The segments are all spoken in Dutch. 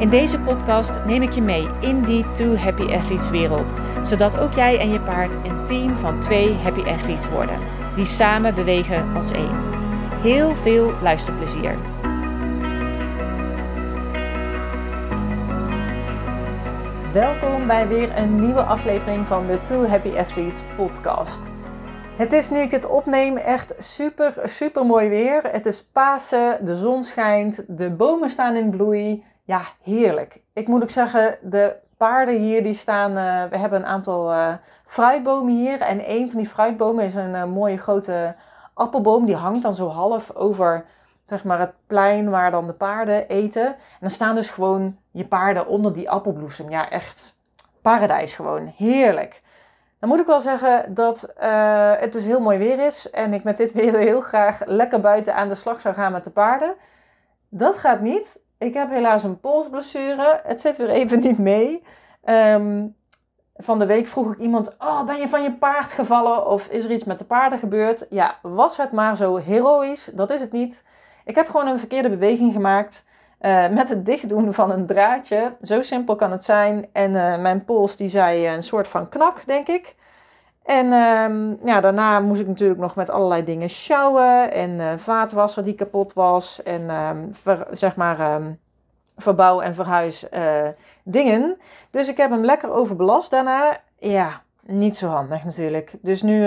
In deze podcast neem ik je mee in die Two Happy Athletes wereld, zodat ook jij en je paard een team van twee Happy Athletes worden, die samen bewegen als één. Heel veel luisterplezier. Welkom bij weer een nieuwe aflevering van de Two Happy Athletes podcast. Het is nu ik het opneem echt super, super mooi weer. Het is Pasen, de zon schijnt, de bomen staan in bloei ja, heerlijk. Ik moet ook zeggen, de paarden hier die staan. Uh, we hebben een aantal uh, fruitbomen hier. En een van die fruitbomen is een uh, mooie grote appelboom. Die hangt dan zo half over zeg maar, het plein waar dan de paarden eten. En dan staan dus gewoon je paarden onder die appelbloesem. Ja, echt paradijs gewoon. Heerlijk. Dan moet ik wel zeggen dat het dus heel mooi weer is. En ik met dit weer heel graag lekker buiten aan de slag zou gaan met de paarden. Dat gaat niet. Ik heb helaas een polsblessure. Het zit weer even niet mee. Ehm, van de week vroeg ik iemand: Oh, ben je van je paard gevallen? Of is er iets met de paarden gebeurd? Ja, was het maar zo heroïs? Dat is het niet. Ik heb gewoon een verkeerde beweging gemaakt. Uh, met het dichtdoen van een draadje. Zo simpel kan het zijn. En uh, mijn pols die zei een soort van knak, denk ik. En um, ja, daarna moest ik natuurlijk nog met allerlei dingen sjouwen. En uh, vaatwasser die kapot was. En ver, zeg maar um, verbouw en verhuis uh, dingen. Dus ik heb hem lekker overbelast daarna. Ja, niet zo handig natuurlijk. Dus nu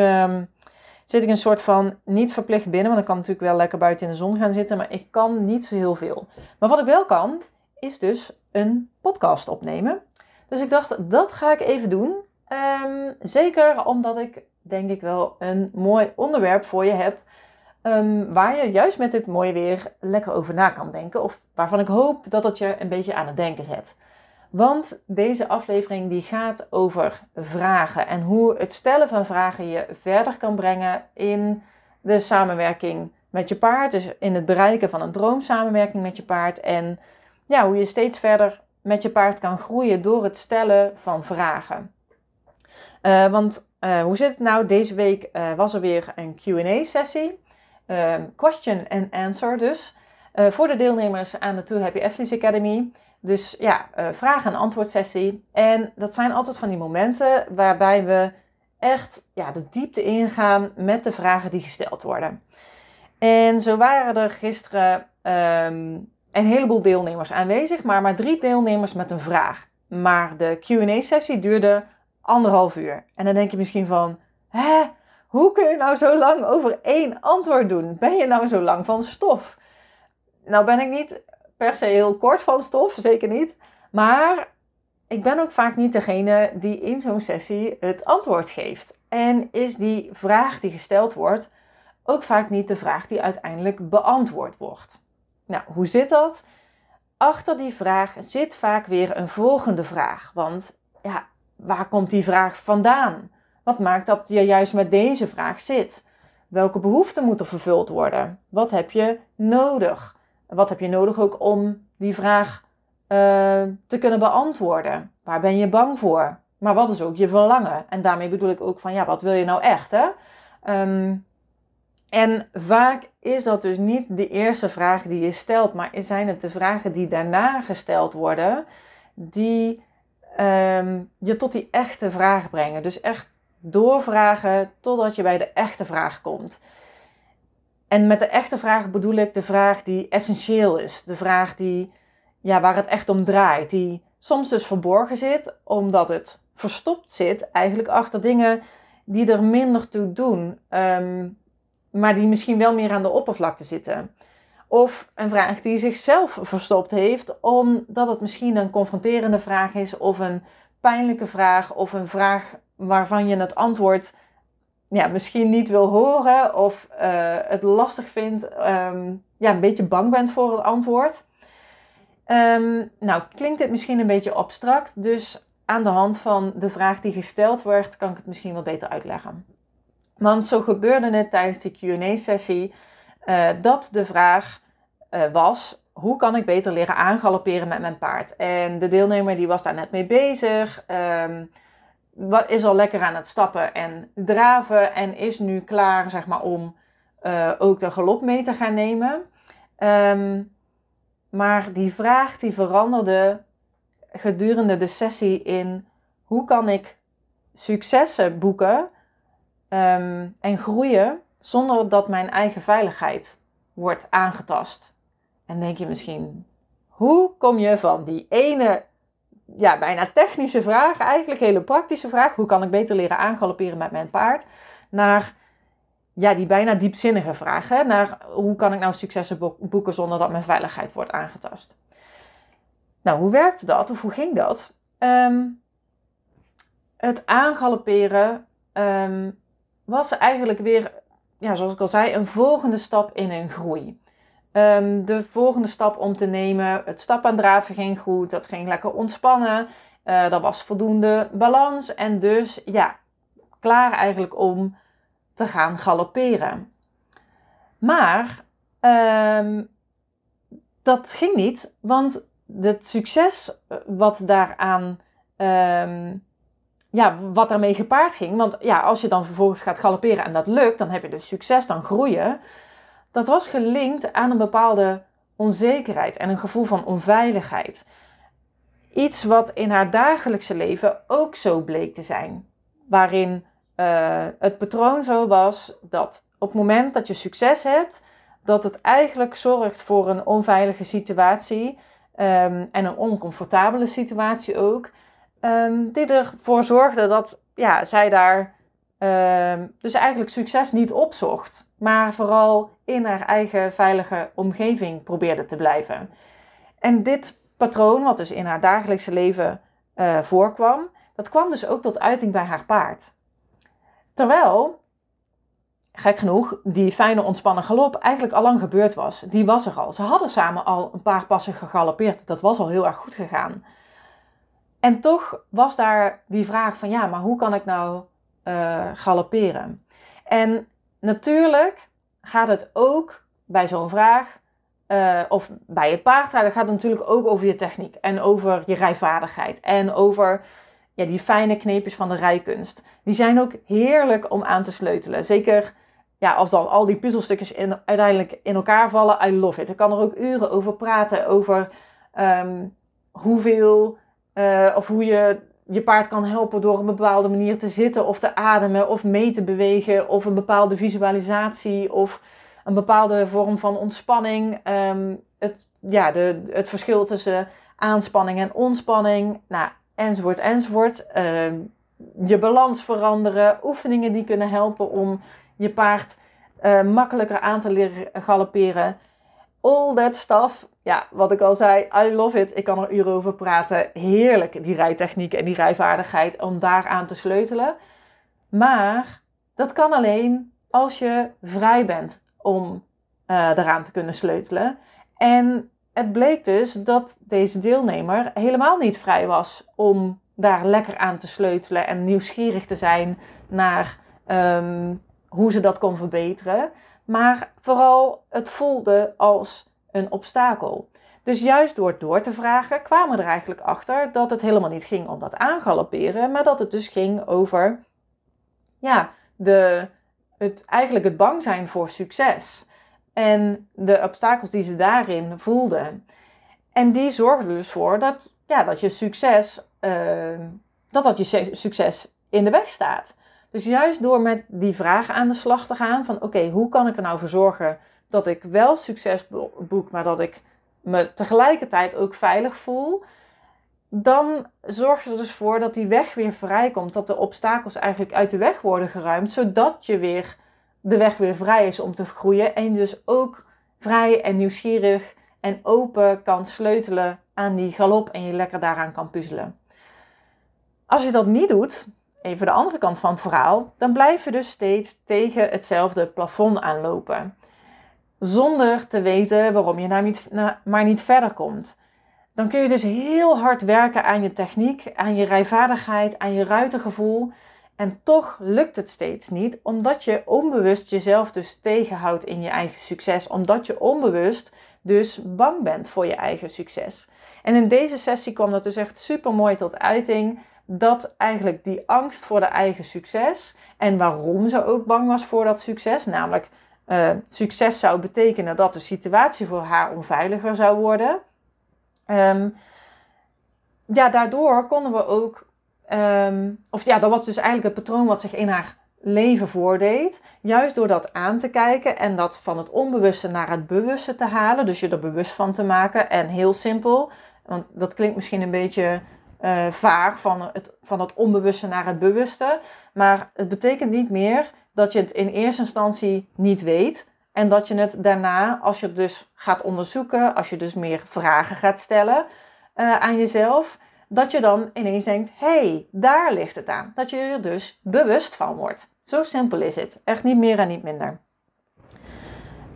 zit ik een soort van niet verplicht binnen. Want ik kan natuurlijk wel lekker buiten in de zon gaan zitten. Maar ik kan niet zo heel veel. Maar wat ik wel kan, is dus een podcast opnemen. Dus ik dacht, dat ga ik even doen. Um, zeker omdat ik denk ik wel een mooi onderwerp voor je heb. Um, waar je juist met dit mooie weer lekker over na kan denken. Of waarvan ik hoop dat het je een beetje aan het denken zet. Want deze aflevering die gaat over vragen. En hoe het stellen van vragen je verder kan brengen in de samenwerking met je paard. Dus in het bereiken van een droomsamenwerking met je paard. En ja, hoe je steeds verder met je paard kan groeien door het stellen van vragen. Uh, want uh, hoe zit het nou? Deze week uh, was er weer een QA-sessie. question and answer dus. voor de deelnemers aan de Two Happy Athletes Academy. Dus ja, vraag- en antwoord sessie. En dat zijn altijd van die momenten waarbij we echt ja, de diepte ingaan met de vragen die gesteld worden. En zo waren er gisteren um, een heleboel deelnemers aanwezig, maar maar drie deelnemers met een vraag. Maar de QA-sessie duurde anderhalf uur. En dan denk je misschien van, hè, hoe kun je nou zo lang over één antwoord doen? Ben je nou zo lang van stof? Nou ben ik niet per se heel kort van stof, zeker niet. Maar ik ben ook vaak niet degene die in zo'n sessie het antwoord geeft. En is die vraag die gesteld wordt ook vaak niet de vraag die uiteindelijk beantwoord wordt. Nou, hoe zit dat? Achter die vraag zit vaak weer een volgende vraag. Want ja, waar komt die vraag vandaan? Wat maakt dat je juist met deze vraag zit? Welke behoeften moeten vervuld worden? Wat heb je nodig? Wat heb je nodig ook om die vraag uh, te kunnen beantwoorden? Waar ben je bang voor? Maar wat is ook je verlangen? En daarmee bedoel ik ook van ja, wat wil je nou echt? Hè? Um, en vaak is dat dus niet de eerste vraag die je stelt, maar zijn het de vragen die daarna gesteld worden, die um, je tot die echte vraag brengen. Dus echt doorvragen totdat je bij de echte vraag komt. En met de echte vraag bedoel ik de vraag die essentieel is. De vraag die, ja, waar het echt om draait. Die soms dus verborgen zit, omdat het verstopt zit eigenlijk achter dingen die er minder toe doen. Um, maar die misschien wel meer aan de oppervlakte zitten. Of een vraag die zichzelf verstopt heeft, omdat het misschien een confronterende vraag is, of een pijnlijke vraag, of een vraag waarvan je het antwoord ja, misschien niet wil horen, of uh, het lastig vindt, um, ja, een beetje bang bent voor het antwoord. Um, nou, klinkt dit misschien een beetje abstract, dus aan de hand van de vraag die gesteld werd, kan ik het misschien wel beter uitleggen. Want zo gebeurde het tijdens die QA-sessie uh, dat de vraag uh, was: hoe kan ik beter leren aangalopperen met mijn paard? En de deelnemer die was daar net mee bezig. Um, wat is al lekker aan het stappen en draven en is nu klaar zeg maar, om uh, ook de galop mee te gaan nemen. Um, maar die vraag die veranderde gedurende de sessie in hoe kan ik successen boeken um, en groeien zonder dat mijn eigen veiligheid wordt aangetast. En denk je misschien, hoe kom je van die ene, ja, bijna technische vraag, eigenlijk hele praktische vraag, hoe kan ik beter leren aangalopperen met mijn paard, naar ja, die bijna diepzinnige vraag, naar hoe kan ik nou successen boeken zonder dat mijn veiligheid wordt aangetast. Nou, hoe werkte dat of hoe ging dat? Um, het aangalopperen um, was eigenlijk weer, ja, zoals ik al zei, een volgende stap in een groei. Um, de volgende stap om te nemen, het stap aan draven ging goed, dat ging lekker ontspannen, uh, er was voldoende balans en dus ja, klaar eigenlijk om te gaan galopperen. Maar um, dat ging niet, want het succes eh, wat daaraan, um, ja, wat daarmee gepaard ging. Want ja, als je dan vervolgens gaat galopperen en dat lukt, dan heb je dus succes, dan groeien. Dat was gelinkt aan een bepaalde onzekerheid en een gevoel van onveiligheid. Iets wat in haar dagelijkse leven ook zo bleek te zijn. Waarin uh, het patroon zo was dat op het moment dat je succes hebt, dat het eigenlijk zorgt voor een onveilige situatie um, en een oncomfortabele situatie ook. Um, die ervoor zorgde dat ja, zij daar um, dus eigenlijk succes niet opzocht, maar vooral in haar eigen veilige omgeving probeerde te blijven. En dit patroon, wat dus in haar dagelijkse leven uh, voorkwam, dat kwam dus ook tot uiting bij haar paard. Terwijl, gek genoeg, die fijne ontspannen galop eigenlijk al lang gebeurd was. Die was er al. Ze hadden samen al een paar passen gegalopeerd. Dat was al heel erg goed gegaan. En toch was daar die vraag van ja, maar hoe kan ik nou uh, galopperen? En natuurlijk gaat het ook bij zo'n vraag, uh, of bij het paardrijden, gaat het natuurlijk ook over je techniek en over je rijvaardigheid en over ja, die fijne kneepjes van de rijkunst. Die zijn ook heerlijk om aan te sleutelen. Zeker ja, als dan al die puzzelstukjes in, uiteindelijk in elkaar vallen. I love it. Ik kan er ook uren over praten. Over um, hoeveel uh, of hoe je je paard kan helpen door een bepaalde manier te zitten of te ademen of mee te bewegen. Of een bepaalde visualisatie of een bepaalde vorm van ontspanning. Um, het, ja, de, het verschil tussen aanspanning en ontspanning. Nou, enzovoort, enzovoort. Uh, je balans veranderen, oefeningen die kunnen helpen om je paard uh, makkelijker aan te leren galopperen. All that stuff. Ja, wat ik al zei, I love it. Ik kan er uren over praten. Heerlijk, die rijtechniek en die rijvaardigheid om daar aan te sleutelen. Maar dat kan alleen als je vrij bent om uh, eraan te kunnen sleutelen. En het bleek dus dat deze deelnemer helemaal niet vrij was om daar lekker aan te sleutelen en nieuwsgierig te zijn naar um, hoe ze dat kon verbeteren. Maar vooral het voelde als een obstakel. Dus juist door door te vragen kwamen we er eigenlijk achter dat het helemaal niet ging om dat aangalopperen, maar dat het dus ging over ja, de, het, eigenlijk het bang zijn voor succes. En de obstakels die ze daarin voelden. En die zorgden dus voor dat, ja, dat je succes, uh, dat dat je succes in de weg staat. Dus juist door met die vragen aan de slag te gaan van oké, hoe kan ik er nou voor zorgen dat ik wel succes boek, maar dat ik me tegelijkertijd ook veilig voel, dan zorg je er dus voor dat die weg weer vrijkomt, dat de obstakels eigenlijk uit de weg worden geruimd, zodat je weer de weg weer vrij is om te groeien. En je dus ook vrij en nieuwsgierig en open kan sleutelen aan die galop en je lekker daaraan kan puzzelen. Als je dat niet doet, even de andere kant van het verhaal, dan blijf je dus steeds tegen hetzelfde plafond aanlopen. Zonder te weten waarom je nou niet, nou, maar niet verder komt. dan kun je dus heel hard werken aan je techniek, aan je rijvaardigheid, aan je ruitengevoel. En toch lukt het steeds niet, omdat je onbewust jezelf dus tegenhoudt in je eigen succes. Omdat je onbewust dus bang bent voor je eigen succes. En in deze sessie kwam dat dus echt super mooi tot uiting. Dat eigenlijk die angst voor de eigen succes en waarom ze ook bang was voor dat succes, namelijk uh, succes zou betekenen dat de situatie voor haar onveiliger zou worden. Um, ja, daardoor konden we ook, um, of ja, dat was dus eigenlijk het patroon wat zich in haar leven voordeed. Juist door dat aan te kijken en dat van het onbewuste naar het bewuste te halen. Dus je er bewust van te maken. En heel simpel, want dat klinkt misschien een beetje uh, vaag van het, van het onbewuste naar het bewuste. Maar het betekent niet meer dat je het in eerste instantie niet weet. En dat je het daarna, als je het dus gaat onderzoeken, als je dus meer vragen gaat stellen uh, aan jezelf, dat je dan ineens denkt: hey, daar ligt het aan. Dat je er dus bewust van wordt. Zo simpel is het. Echt niet meer en niet minder.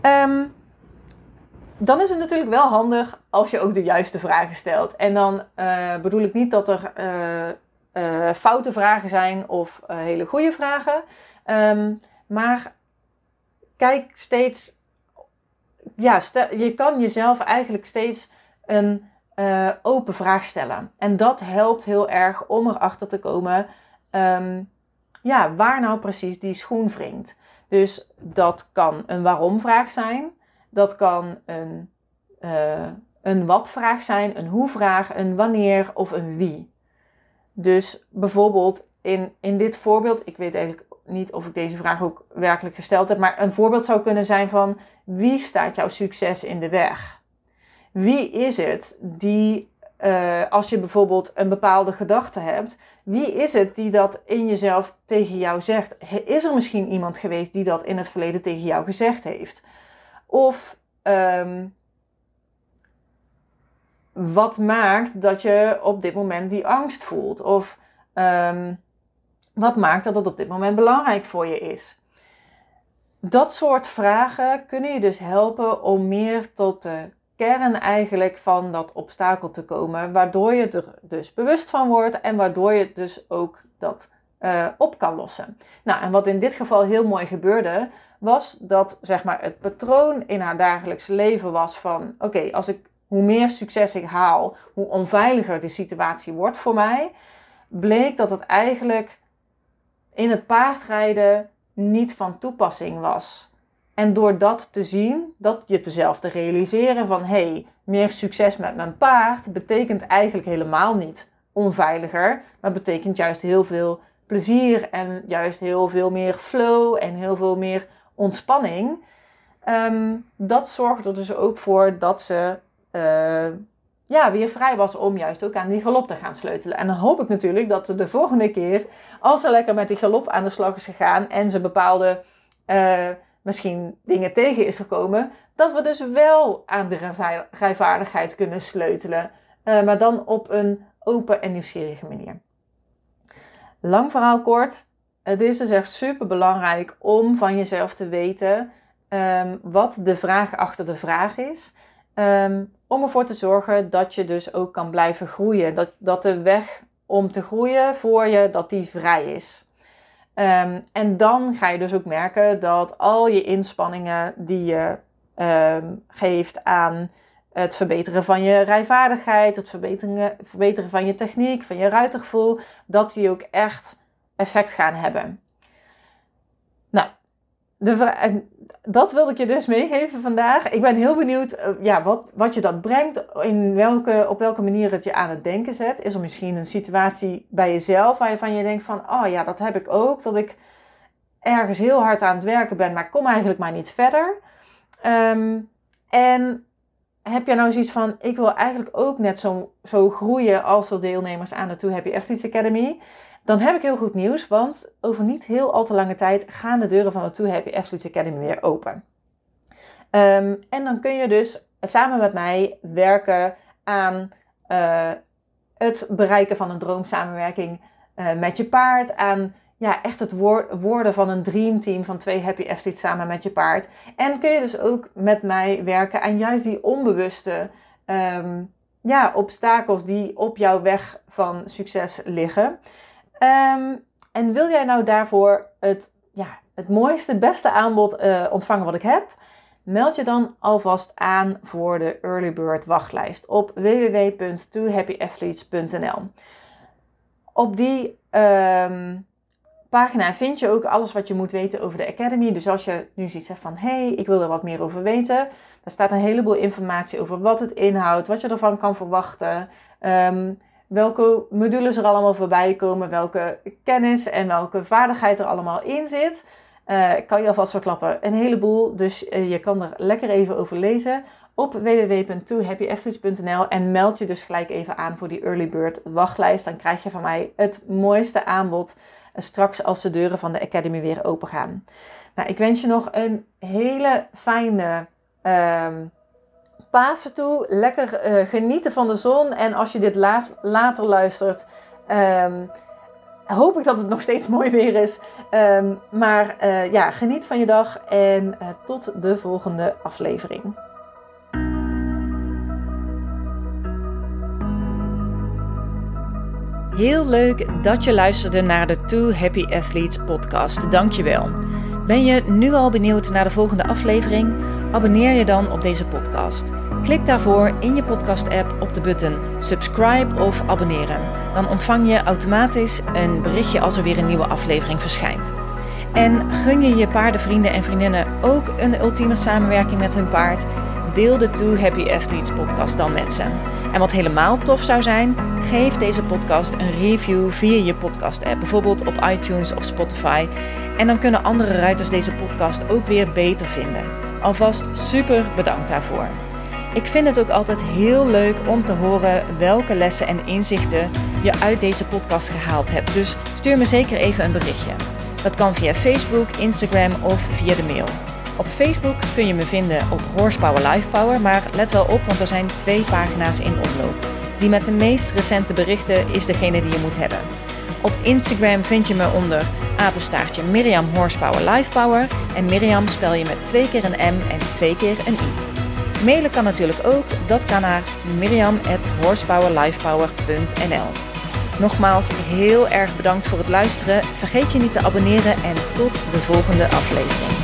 Um, dan is het natuurlijk wel handig als je ook de juiste vragen stelt. En dan uh, bedoel ik niet dat er uh, foute vragen zijn of hele goede vragen. Um, maar kijk steeds. Ja, je kan jezelf eigenlijk steeds een open vraag stellen. En dat helpt heel erg om erachter te komen. Um, ja, waar nou precies die schoen wringt. Dus dat kan een waarom-vraag zijn. Dat kan een, uh, een wat-vraag zijn, een hoe-vraag, een wanneer of een wie. Dus bijvoorbeeld in, in dit voorbeeld, ik weet eigenlijk niet of ik deze vraag ook werkelijk gesteld heb, maar een voorbeeld zou kunnen zijn van wie staat jouw succes in de weg? Wie is het die, uh, als je bijvoorbeeld een bepaalde gedachte hebt, wie is het die dat in jezelf tegen jou zegt? Is er misschien iemand geweest die dat in het verleden tegen jou gezegd heeft? Of um, wat maakt dat je op dit moment die angst voelt? Of um, wat maakt dat het op dit moment belangrijk voor je is? Dat soort vragen kunnen je dus helpen om meer tot de kern eigenlijk van dat obstakel te komen, waardoor je er dus bewust van wordt en waardoor je dus ook dat uh, op kan lossen. Nou, en wat in dit geval heel mooi gebeurde, was dat zeg maar, het patroon in haar dagelijks leven was van: oké, als ik hoe meer succes ik haal, hoe onveiliger de situatie wordt voor mij, bleek dat het eigenlijk in het paardrijden niet van toepassing was. En door dat te zien, dat je jezelf te realiseren van hé, hey, meer succes met mijn paard betekent eigenlijk helemaal niet onveiliger, maar betekent juist heel veel plezier en juist heel veel meer flow en heel veel meer ontspanning. Um, dat zorgt er dus ook voor dat ze uh, ja, weer vrij was om juist ook aan die galop te gaan sleutelen. En dan hoop ik natuurlijk dat de volgende keer, als ze lekker met die galop aan de slag is gegaan en ze bepaalde uh, misschien dingen tegen is gekomen, dat we dus wel aan de rijvaardigheid kunnen sleutelen. Uh, maar dan op een open en nieuwsgierige manier. Lang verhaal kort. Het is dus echt super belangrijk om van jezelf te weten um, wat de vraag achter de vraag is. Um, om ervoor te zorgen dat je dus ook kan blijven groeien. Dat, dat de weg om te groeien voor je, dat die vrij is. Um, en dan ga je dus ook merken dat al je inspanningen die je geeft aan het verbeteren van je rijvaardigheid, het verbeteren, verbeteren van je techniek, van je ruitergevoel, dat die ook echt effect gaan hebben. Nou, de, dat wilde ik je dus meegeven vandaag. Ik ben heel benieuwd uh, ja, wat, wat je dat brengt, in welke, op welke manier het je aan het denken zet. Is er misschien een situatie bij jezelf waarvan je denkt van, oh ja, dat heb ik ook, dat ik ergens heel hard aan het werken ben, maar kom eigenlijk maar niet verder. Um, en heb jij nou zoiets van, ik wil eigenlijk ook net zo, zo groeien als de deelnemers aan de Too Happy Athletes Academy? Dan heb ik heel goed nieuws, want over niet heel al te lange tijd gaan de deuren van de Too Happy Athletes Academy weer open. Um, en dan kun je dus samen met mij werken aan uh, het bereiken van een droomsamenwerking uh, met je paard, aan ja, echt het worden van een dreamteam van twee happy athletes samen met je paard. En kun je dus ook met mij werken aan juist die onbewuste um, ja, obstakels die op jouw weg van succes liggen. Ehm, en wil jij nou daarvoor het, ja, het mooiste, beste aanbod uh, ontvangen wat ik heb? Meld je dan alvast aan voor de Early Bird wachtlijst op www.twohappyathletes.nl. Op die um, pagina vind je ook alles wat je moet weten over de Academy. Dus als je nu zoiets hebt van, hé, hey, ik wil er wat meer over weten. Daar staat een heleboel informatie over wat het inhoudt, wat je ervan kan verwachten. Um, welke modules er allemaal voorbij komen, welke kennis en welke vaardigheid er allemaal in zit. Ik kan je alvast verklappen, een heleboel. Dus uh, je kan er lekker even over lezen op www.twohappyathletes.nl en meld je dus gelijk even aan voor die Early Bird wachtlijst. Dan krijg je van mij het mooiste aanbod straks als de deuren van de Academy weer open gaan. Nou, ik wens je nog een hele fijne um, Pasen toe. Lekker uh, genieten van de zon. En als je dit later luistert, um, hoop ik dat het nog steeds mooi weer is. Um, maar uh, ja, geniet van je dag en uh, tot de volgende aflevering. Heel leuk dat je luisterde naar de Two Happy Athletes podcast. Dankjewel. Ben je nu al benieuwd naar de volgende aflevering? Abonneer je dan op deze podcast. Klik daarvoor in je podcast-app op de button subscribe of abonneren. Dan ontvang je automatisch een berichtje als er weer een nieuwe aflevering verschijnt. En gun je je paardenvrienden en vriendinnen ook een ultieme samenwerking met hun paard? Deel de Two Happy Athletes podcast dan met ze. En wat helemaal tof zou zijn, geef deze podcast een review via je podcast-app, bijvoorbeeld op iTunes of Spotify. En dan kunnen andere ruiters deze podcast ook weer beter vinden. Alvast super bedankt daarvoor. Ik vind het ook altijd heel leuk om te horen welke lessen en inzichten je uit deze podcast gehaald hebt. Dus stuur me zeker even een berichtje. Dat kan via Facebook, Instagram of via de mail. Op Facebook kun je me vinden op Horsepower Lifepower, maar let wel op, want er zijn twee pagina's in omloop. Die met de meest recente berichten is degene die je moet hebben. Op Instagram vind je me onder apenstaartje Miriam Horsepower Lifepower en Miriam spel je met twee keer een M en twee keer een I. Mailen kan natuurlijk ook, dat kan naar miriam.horsepowerlifepower.nl Nogmaals heel erg bedankt voor het luisteren. Vergeet je niet te abonneren en tot de volgende aflevering.